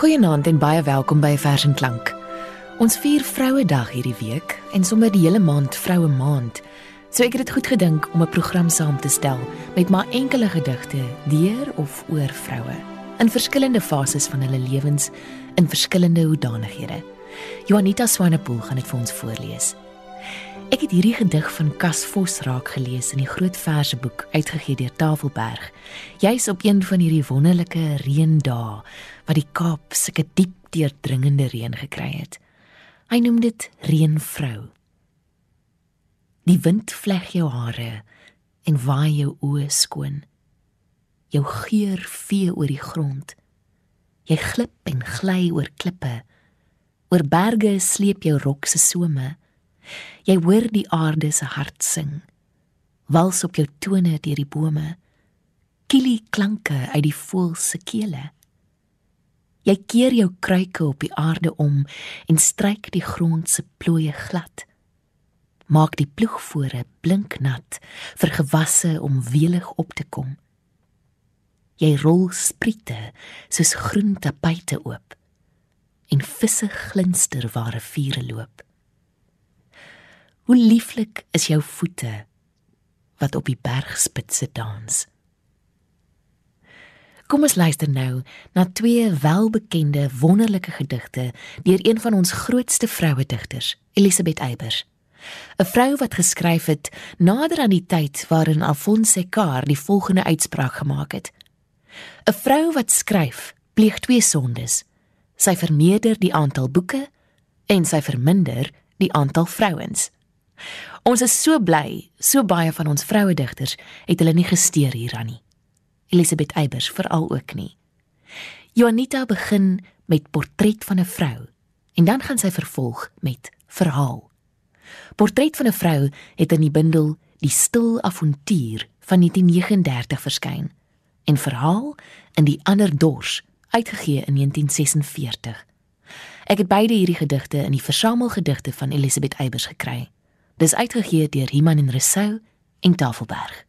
Goeienaand en baie welkom by Vers en Klank. Ons vier Vrouedag hierdie week en sommer die hele maand Vroue Maand. So ek het dit goed gedink om 'n program saam te stel met maar enkele gedigte deur of oor vroue in verskillende fases van hulle lewens in verskillende hoedanighede. Juanita Swanepoel gaan dit vir ons voorlees. Ek het hierdie gedig van Cas Vos raak gelees in die Groot Verseboek uitgegee deur Tafelberg. Jy's op een van hierdie wonderlike reendae wat die Kaap sulke diep deurdringende reën gekry het. Hy noem dit reënvrou. Die wind vleg jou hare en waai jou oë skoon. Jou geur vee oor die grond. Jy glip en gly oor klippe. Oor berge sleep jou rok se some. Jy hoor die aarde se hart sing. Wals op jou tone deur die bome. Kielie klanke uit die voël se kele. Jy keer jou kruike op die aarde om en stryk die grond se plooie glad. Maak die ploegvore blinknat vir gewasse om welig op te kom. Jy rol spriete soos groen tapuite oop en visse glinster waar riviere loop. Hoe lieflik is jou voete wat op die bergspitse dans. Kom ons luister nou na twee welbekende wonderlike gedigte deur een van ons grootste vroue digters, Elisabeth Eybers. 'n Vrou wat geskryf het nader aan die tyd waarin Alphonse Carr die volgende uitspraak gemaak het. 'n Vrou wat skryf, pleeg twee sondes. Sy vermeerder die aantal boeke en sy verminder die aantal vrouens. Ons is so bly, so baie van ons vroue digters het hulle nie gesteer hieraan nie. Elisabeth Eybers veral ook nie. Juanita begin met portret van 'n vrou en dan gaan sy vervolg met verhaal. Portret van 'n vrou het in die bundel Die stil avontuur van 1939 verskyn en verhaal in die ander dors uitgegee in 1946. Ek het beide hierdie gedigte in die versamelgedigte van Elisabeth Eybers gekry. Dis uitgegee deur Iman en Resou en Tafelberg.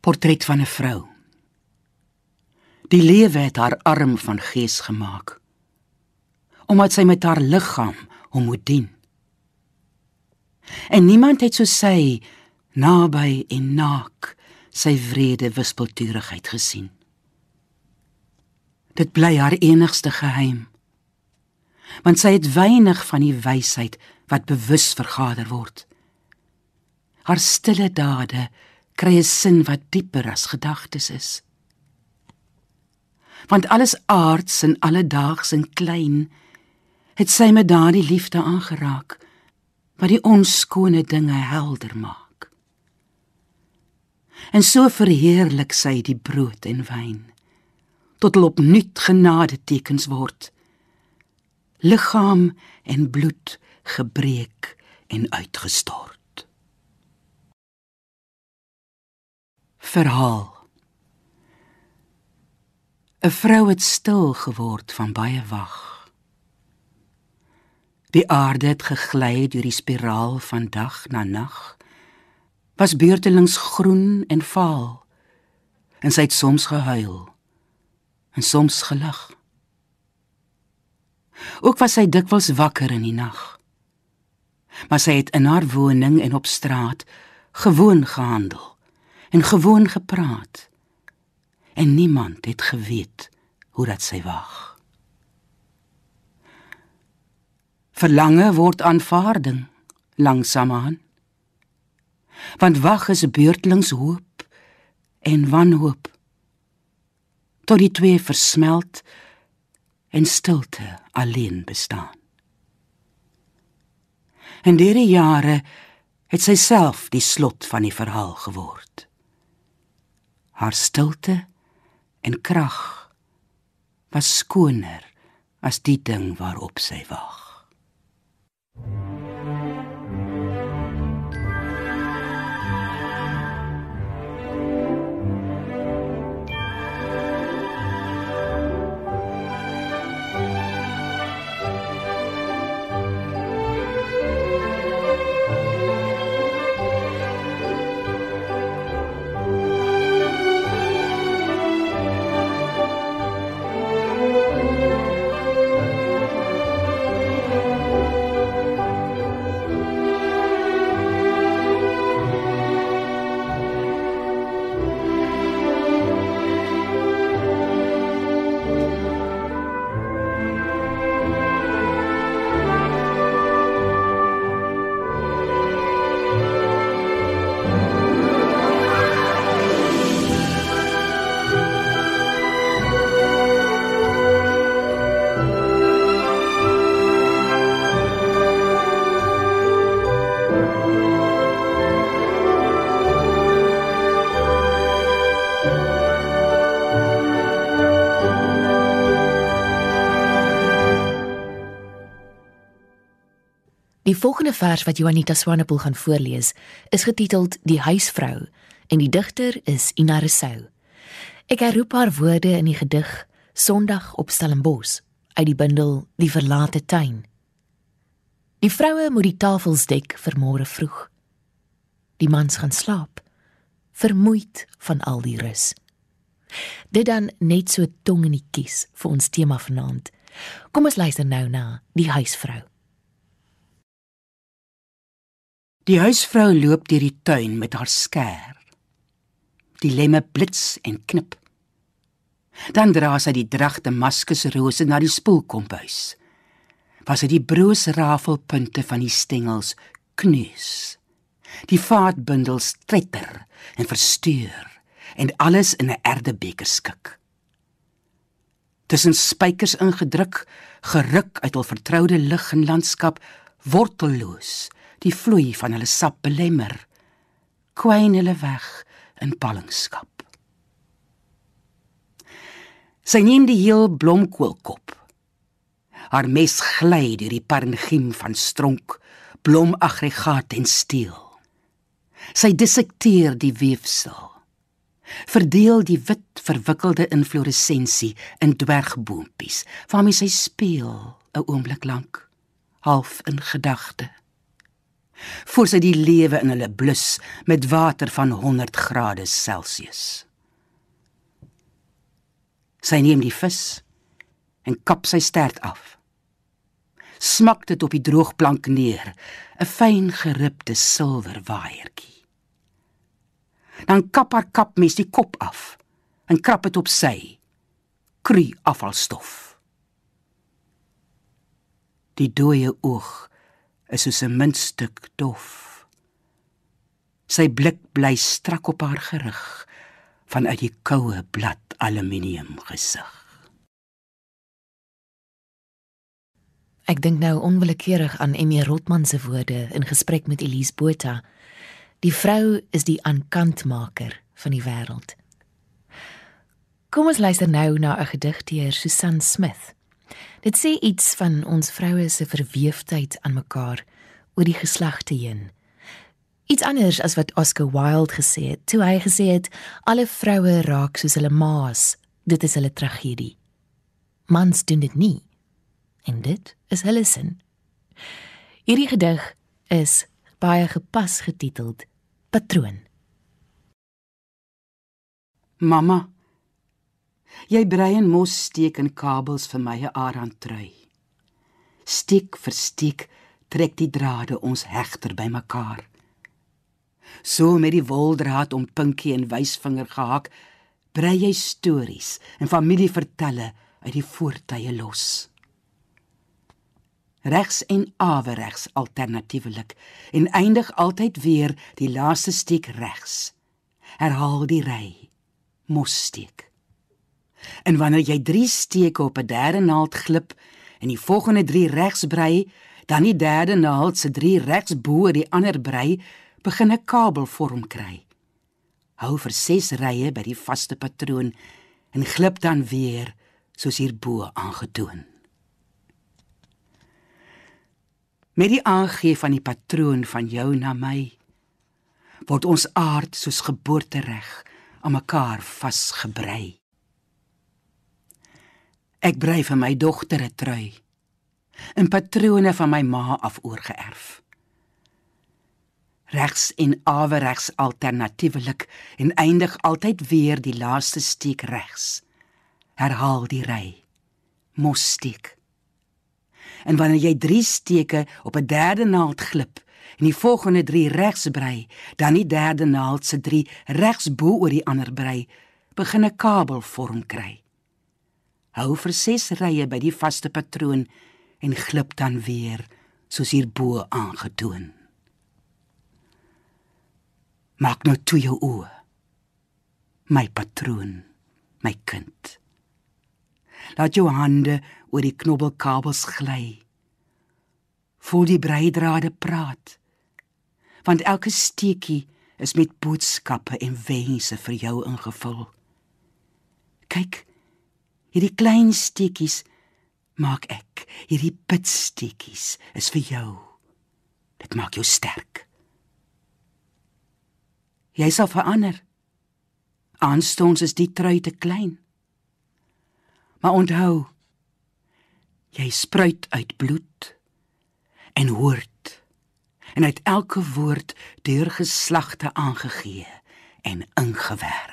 Portret van 'n vrou. Die lewe het haar arm van gees gemaak. Omdat sy met haar liggaam hom moet dien. En niemand het so sy naby en naak sy vrede wispelturigheid gesien. Dit bly haar enigste geheim want sy het weinig van die wysheid wat bewus vergader word. Haar stille dade kry 'n sin wat dieper as gedagtes is. Want alles aards en alledaags en klein het sy met daardie liefde aangeraak wat die onskone dinge helder maak. En so verheerlik sy die brood en wyn tot hulle opnuut genade tekens word liggaam en bloed gebreek en uitgestort. Verhaal 'n Vrou het stil geword van baie wag. Die aarde het gegly deur die spiraal van dag na nag. Was beurtelings groen en vaal. En sy het soms gehuil en soms gelag. Ook was sy dikwels wakker in die nag. Maar sy het in haar woning en op straat gewoon gehandel en gewoon gepraat. En niemand het geweet hoe dat sy wag. Verlange word aanvaarding langsamaan. Want wag is beurtelings hoop en wanhoop. Tot die twee versmelt en stilte alleen bestaan. En deur die jare het sy self die slot van die verhaal geword. Haar stilte en krag was skoner as die ding waarop sy wag. Die volgende vers wat Juanita Swanepoel gaan voorlees, is getiteld Die huisvrou en die digter is Ina Resou. Ek herroep haar woorde in die gedig Sondag op Stellenbosch uit die bundel Die verlate tuin. Die vroue moet die tafels dek vir môre vroeg. Die mans gaan slaap, vermoeid van al die rus. Dit dan net so tong in die kies vir ons tema vanaand. Kom ons luister nou na die huisvrou. Die huisvrou loop deur die tuin met haar skêr. Die lemme blits en knip. Dan dra sy die dragte maskusrose na die spoelkombuis. Was dit die broos rafelpunte van die stengels kneus. Die vaatbundels tretter en versteur en alles in 'n erdebeker skik. Tussen spykers ingedruk, geruk uit hul vertroude lig en landskap, wortelloos die vloei van hulle sap belemmer, kwyn hulle weg in ballingskap. Sy neem die heel blomkoolkop. Haar mes gly deur die parenchym van stronk, blomaggregaat en steel. Sy dissekteer die weefsel. Verdeel die wit verwikkelde infloressensie in dwergboompies waarmee sy speel 'n oomblik lank, half in gedagte voor sy die lewe in hulle blus met water van 100 grade Celsius. Sy neem die vis en kap sy stert af. Smak dit op die droogplank neer, 'n fyn geribde silwer waaiertjie. Dan kap haar kap mes die kop af en krap dit op sy kru afvalstof. Die dooie oog is soos 'n muntstuk dof. Sy blik bly strak op haar gerig vanuit die koue blad aluminium gesig. Ek dink nou onwillekeurig aan Emmy Rotman se woorde in gesprek met Elise Botha. Die vrou is die aankantmaker van die wêreld. Kom ons luister nou na 'n gedig deur Susan Smith. Dit sê iets van ons vroue se verweefdheid aan mekaar oor die geslagte heen. Iets anders as wat Oscar Wilde gesê het, toe hy gesê het alle vroue raak soos hulle maas, dit is hulle tragedie. Mans doen dit nie. En dit is hulle sin. Hierdie gedig is baie gepas getiteld Patroon. Mamma Jy brei en mos steek in kabels vir my 'n arend trui. Steek vir steek trek die drade ons hegter by mekaar. So met die woldraad om pinkie en wysvinger gehak, brei jy stories en familievertelle uit die voortye los. Regs en averegs alternatiefelik en eindig altyd weer die laaste steek regs. Herhaal die ry. Mos steek. En wanneer jy 3 steke op 'n derde naald glip en die volgende 3 regs brei, dan die derde naald se 3 regs bo die ander brei, begin 'n kabel vorm kry. Hou vir 6 rye by die vaste patroon en glip dan weer soos hierbo aangetoon. Met die aangee van die patroon van jou na my word ons aard soos geboortereg aan mekaar vasgebrei. Ek brei vir my dogter 'n trui. 'n Patrone van my ma af oorgeerf. Regs en averegs alternatiefelik en eindig altyd weer die laaste steek regs. Herhaal die ry. Mos steek. En wanneer jy 3 steke op 'n derde naald glip en die volgende 3 regs brei, dan die derde naald se 3 regs bo oor die ander brei, begin 'n kabel vorm kry hou vir 6 rye by die vaste patroon en glip dan weer soos hierbo aangetoon. Maak nou toe jou oë. My patroon, my kind. Laat jou hande oor die knobbelkabels gly. Voel die breidrade praat. Want elke steekie is met boodskappe en wense vir jou ingevul. Kyk, Hierdie klein steekies maak ek. Hierdie pitsteekies is vir jou. Dit maak jou sterk. Jy sal verander. Aanstoons is die trui te klein. Maar onthou, jy spruit uit bloed en woord en uit elke woord deur geslagte aangegee en ingewerk.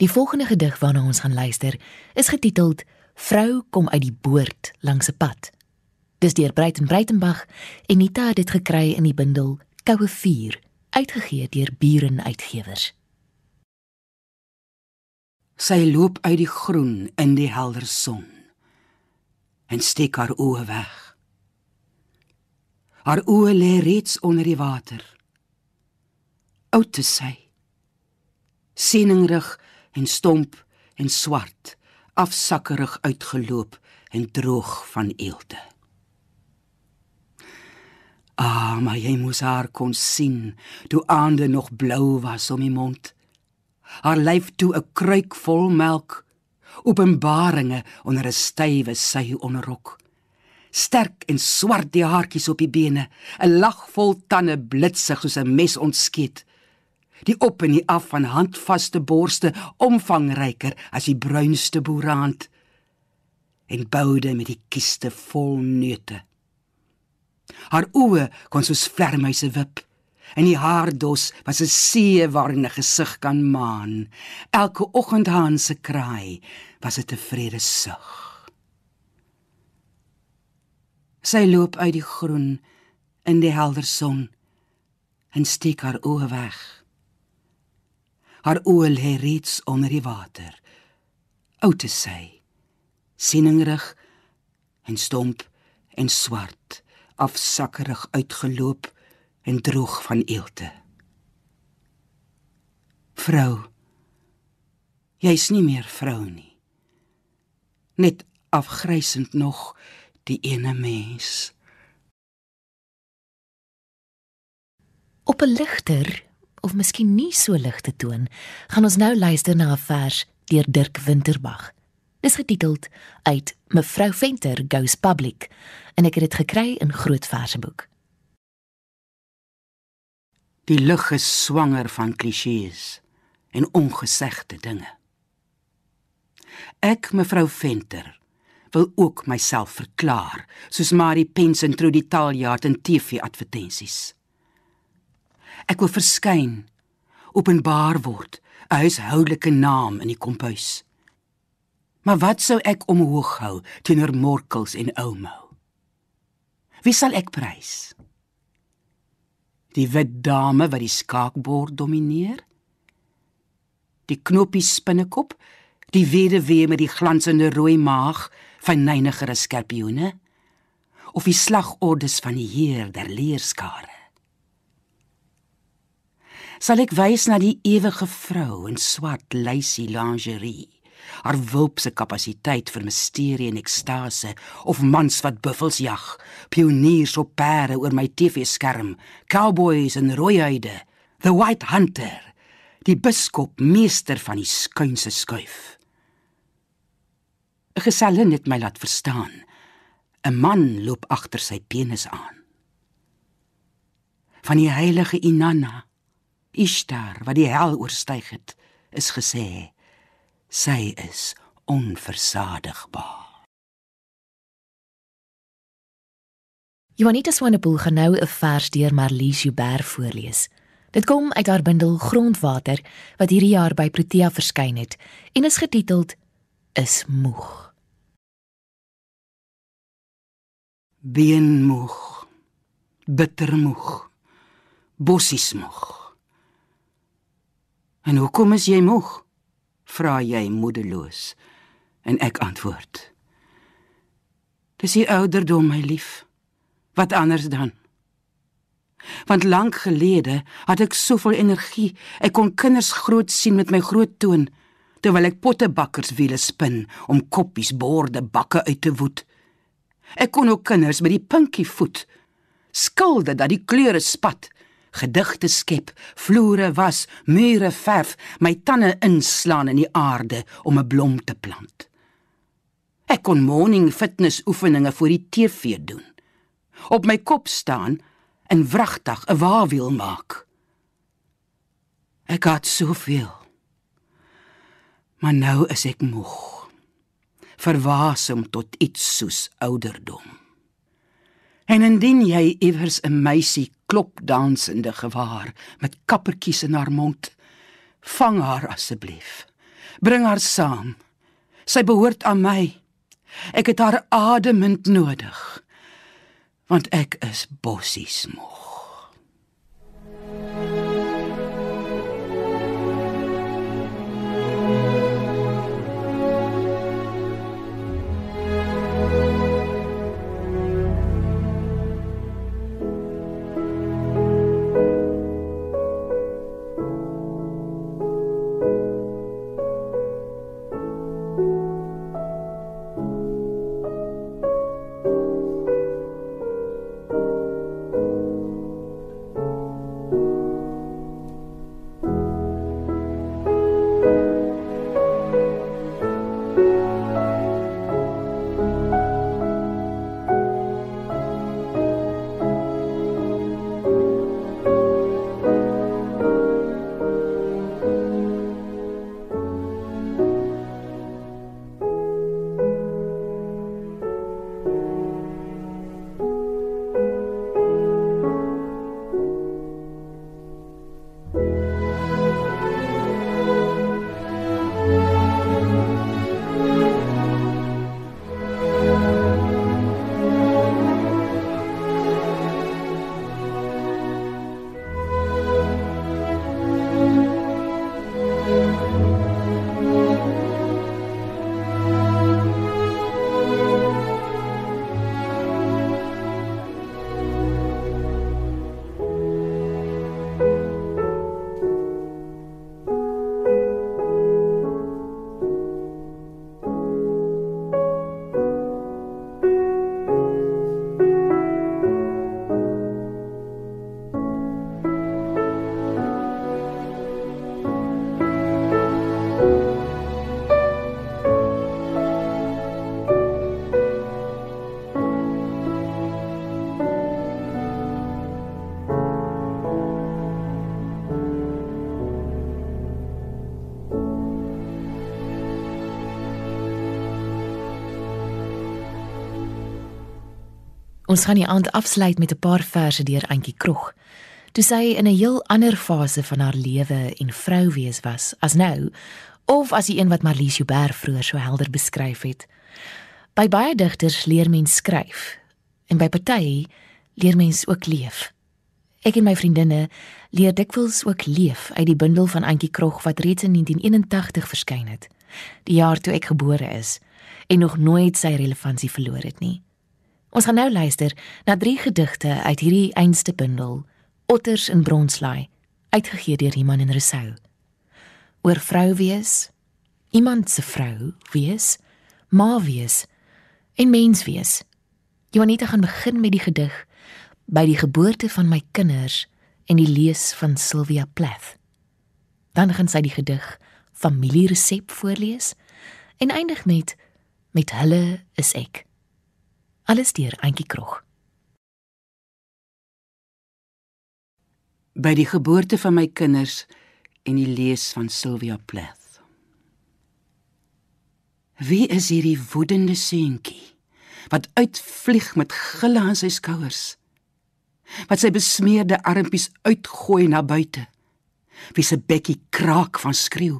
Die volgende gedig waarna ons gaan luister, is getiteld Vrou kom uit die boord langs 'n pad. Dis deur Breiten Breitenberg en Nita het dit gekry in die bundel Koue vuur, uitgegee deur Buren Uitgewers. Sy loop uit die groen in die helder son en steek haar oë weg. Haar oë lê reeds onder die water. Oud te sy. Sieningrig en stomp en swart, afsakkerig uitgeloop en droog van eelde. Ah, maar jy moes haar kon sien, toe aande nog blou was om die mond. Haar lyf toe 'n kruik vol melk, openbaringe onder 'n stywe sy onderrok. Sterk en swart die haartjies op die bene, 'n lag vol tande blitsig soos 'n mes ontskeet die op en die af van handvaste borste omvangryker as die bruinste boerhand en boude met die kiste vol neute. Haar oë kon soos vlermuise wip en die haardos was 'n see waarin 'n gesig kan maan. Elke oggend haan se kraai was 'n tevrede sug. Sy loop uit die groen in die helder son en steek haar oë weg haar oë lê reeds onder die water. Oud is sy. Sieningrig en stomp en swart, afsakkerig uitgeloop en droog van eelte. Vrou, jy's nie meer vrou nie. Net afgrysend nog die ene mens. Op 'n ligter of miskien nie so lig te toon, gaan ons nou luister na 'n vers deur Dirk Winterbag. Dis getiteld uit Mevrou Venter Goes Public en ek het dit gekry in Groot Verseboek. Die lug is swanger van klisjées en ongesegde dinge. Ek, mevrou Venter, wil ook myself verklaar, soos Marie Pensen trou die taaljaar in TV-advertensies. Ek wil verskyn, openbaar word, 'n huishoudelike naam in die kompuis. Maar wat sou ek omhoog hou teenoor morkels en oumou? Wie sal ek prys? Die wit dame wat die skaakbord domineer? Die knoppie spinnekop, die weduwee met die glansende rooi maag van nynigere skerpioene? Of die slagordes van die heer der leerskare? Sal ek wys na die ewige vrou in swart lacy lingerie haar wulpse kapasiteit vir misterie en ekstase of mans wat buffels jag pioniers op perde oor my TV-skerm cowboys en rooihuide the white hunter die biskop meester van die skuinse skuif 'n Gesellin het my laat verstaan. 'n Man loop agter sy penis aan. Van die heilige Inanna, Ishtar wat die hel oorstyg het, is gesê sy is onversadigbaar. Juanita Swanepoel gaan nou 'n vers deur Marlies Joubert voorlees. Dit kom uit haar bundel Grondwater wat hierdie jaar by Protea verskyn het en is getiteld Is moeg. Been moeg. Bitter moeg. Bossies moeg. En hoekom is jy moeg? vra jy moedeloos. En ek antwoord: Dis die ouderdom, my lief. Wat anders dan? Want lank gelede had ek soveel energie. Ek kon kinders groot sien met my groot toon terwyl ek pottebakkerswiele spin om koppies, borde, bakke uit te woed. Ek kon ook kinders met die pinkie voet skilde dat die kleure spat, gedigte skep, vloere was, mure verf, my tande inslaan in die aarde om 'n blom te plant. Ek kon morning fitness oefeninge vir die TV doen. Op my kop staan en wragtig 'n waawiel maak. Ek het soveel. Maar nou is ek moeg. Verwasem tot iets soos ouderdom. En indien jy iewers 'n meisie klopdansende gewaar met kappertjies in haar mond, vang haar asseblief. Bring haar saam. Sy behoort aan my. Ek het haar ademend nodig want ek is bossies moeg. Ons gaan die aand afsluit met 'n paar verse deur Antjie Krog. Toe sy in 'n heel ander fase van haar lewe en vrou wees was as nou, of as die een wat Marlies Joubert vroeër so helder beskryf het. By baie digters leer mens skryf en by party leer mens ook leef. Ek en my vriendinne leer dikwels ook leef uit die bundel van Antjie Krog wat reeds in 1981 verskyn het, die jaar toe ek gebore is en nog nooit sy relevantie verloor het nie. Ons gaan nou luister na drie gedigte uit hierdie einste bundel, Otters in Bronslaai, uitgegee deur Iman en Resou. Oor vrou wees, iemand se vrou wees, ma wees en mens wees. Juanita gaan begin met die gedig by die geboorte van my kinders en die lees van Sylvia Plath. Dan gaan sy die gedig familieresep voorlees en eindig met Met hulle is ek. Alles deur Antjie Krog. By die geboorte van my kinders en die lees van Sylvia Plath. Wie is hierdie woedende seentjie wat uitvlieg met gille aan sy skouers? Wat sy besmeerde armpies uitgooi na buite? Wie se bekkie kraak van skreeu?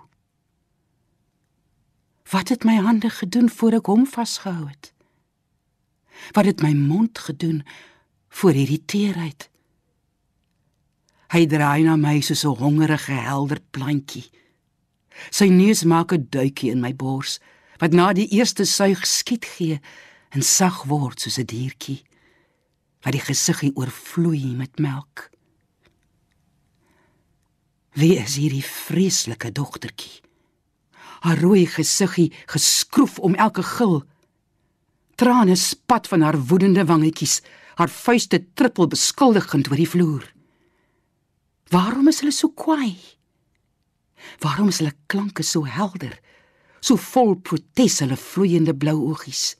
Wat het my hande gedoen voor ek hom vasgehou het? Wat het my mond gedoen voor hierdie teerheid? Hy draai na my soos 'n hongerige helder plantjie. Sy neus maak 'n duikie in my bors wat na die eerste suig skiet gee en sag word soos 'n diertjie wat die gesiggie oorvloei met melk. Wie is hierdie vreeslike dogtertjie? haar rooi gesiggie geskroef om elke gil. Trane spat van haar woedende wangetjies, haar vuiste trippel beskuldigend oor die vloer. Waarom is hulle so kwaai? Waarom is hulle klanke so helder, so vol protes hulle vloeiende blou oogies?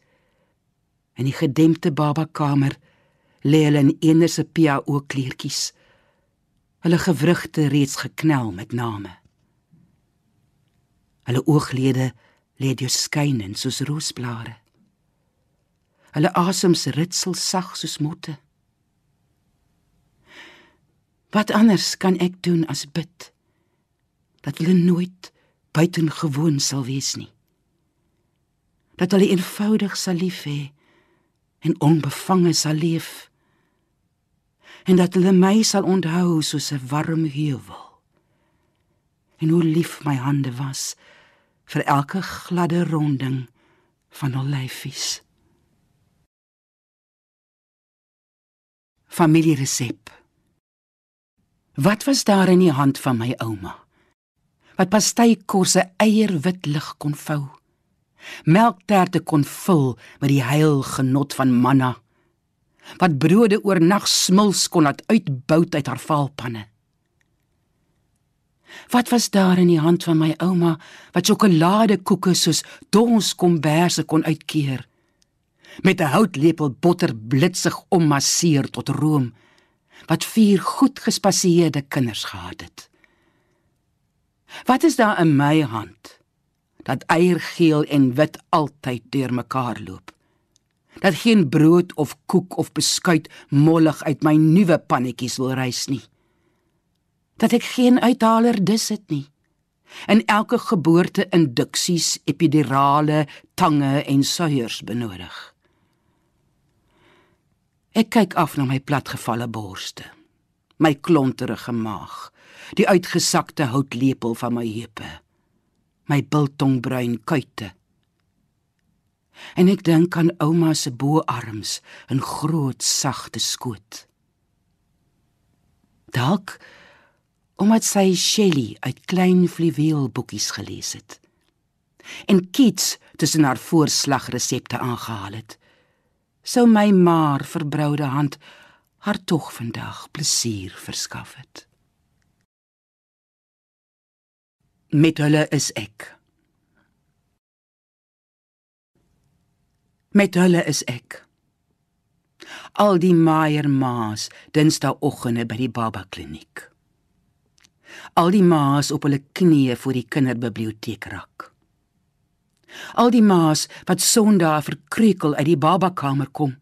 In die gedempte babakamer lê hulle in eenerse pia oogkleertjies. Hulle gewrigte reeds geknel met name. Hulle ooglede lê deur skynend soos roosblare. Hulle asems ritsel sag soos motte. Wat anders kan ek doen as bid dat hulle nooit buitengewoon sal wees nie. Dat hulle eenvoudig sal lief hê en onbevange sal leef. En dat hulle my sal onthou soos 'n warm heuwel. En hoe lief my hande was vir elke gladde ronding van hul lyfies. Familieresep. Wat was daar in die hand van my ouma? Wat pastykorse eierwit lig kon vou. Melkterte kon vul met die heil genot van manna. Wat brode oornag smils kon laat uitbou uit haar valpanne. Wat was daar in die hand van my ouma wat sjokoladekoeke soos dons komberse kon uitkeer? Met 'n houtlepel botter blitsig ommasseer tot room wat vier goed gespasieerde kinders gehad het. Wat is daar in my hand dat eiergeel en wit altyd deurmekaar loop? Dat geen brood of koek of beskuit mollig uit my nuwe pannetjies wil reis nie dat ek geen uithaler dis het nie. In elke geboorte induksies, epidurale, tange en suiers benodig. Ek kyk af na my platgevalle borste, my klonterige maag, die uitgesakte houtlepel van my heupe, my biltongbruin kuite. En ek dink aan ouma se boarms in groot sagte skoot. Dalk omdat sy Shelley uit klein fluweelboekies gelees het en Keats tussen haar voorslagresepte aangehaal het sou my maar verbroude hand haar tog vandag plesier verskaf het. Met hulle is ek. Met hulle is ek. Al die maier maas dinsdagoggende by die baba kliniek. Al die ma's op hulle knieë voor die kinderbiblioteek rak. Al die ma's wat Sondag verkrekel uit die babakamer kom.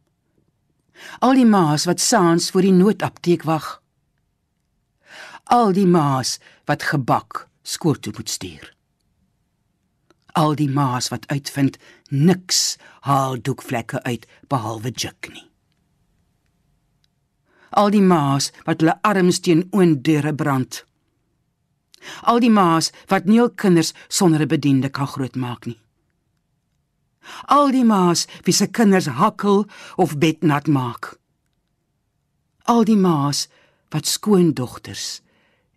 Al die ma's wat saans voor die noodapteek wag. Al die ma's wat gebak skool toe moet stuur. Al die ma's wat uitvind niks haal doekvlekke uit behalwe juk nie. Al die ma's wat hulle arms teen oondeure brand. Al die ma's wat nie hul kinders sonder 'n bediende kan grootmaak nie. Al die ma's wie se kinders hakkel of bednat maak. Al die ma's wat skoondogters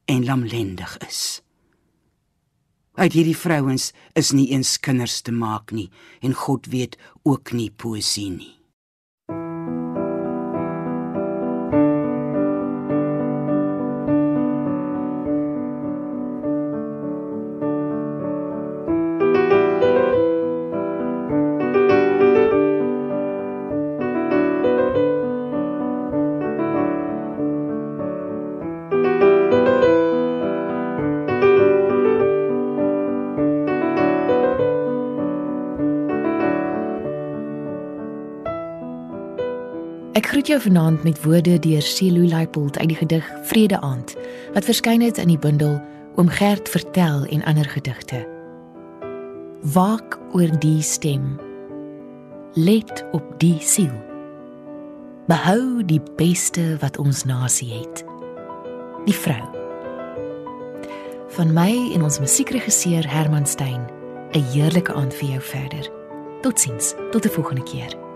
en lamlendig is. Uit hierdie vrouens is nie eens kinders te maak nie en God weet ook nie poesie nie. Jou vanaand met woorde deur Celo Leipold uit die gedig Vrede aand wat verskyn het in die bundel Oom Gert vertel en ander gedigte. Waak oor die stem. Let op die siel. Behou die beste wat ons nasie het. Die vrou. Van my en ons musiekregisseur Herman Stein, 'n heerlike aand vir jou verder. Totsiens, tot 'n volgende keer.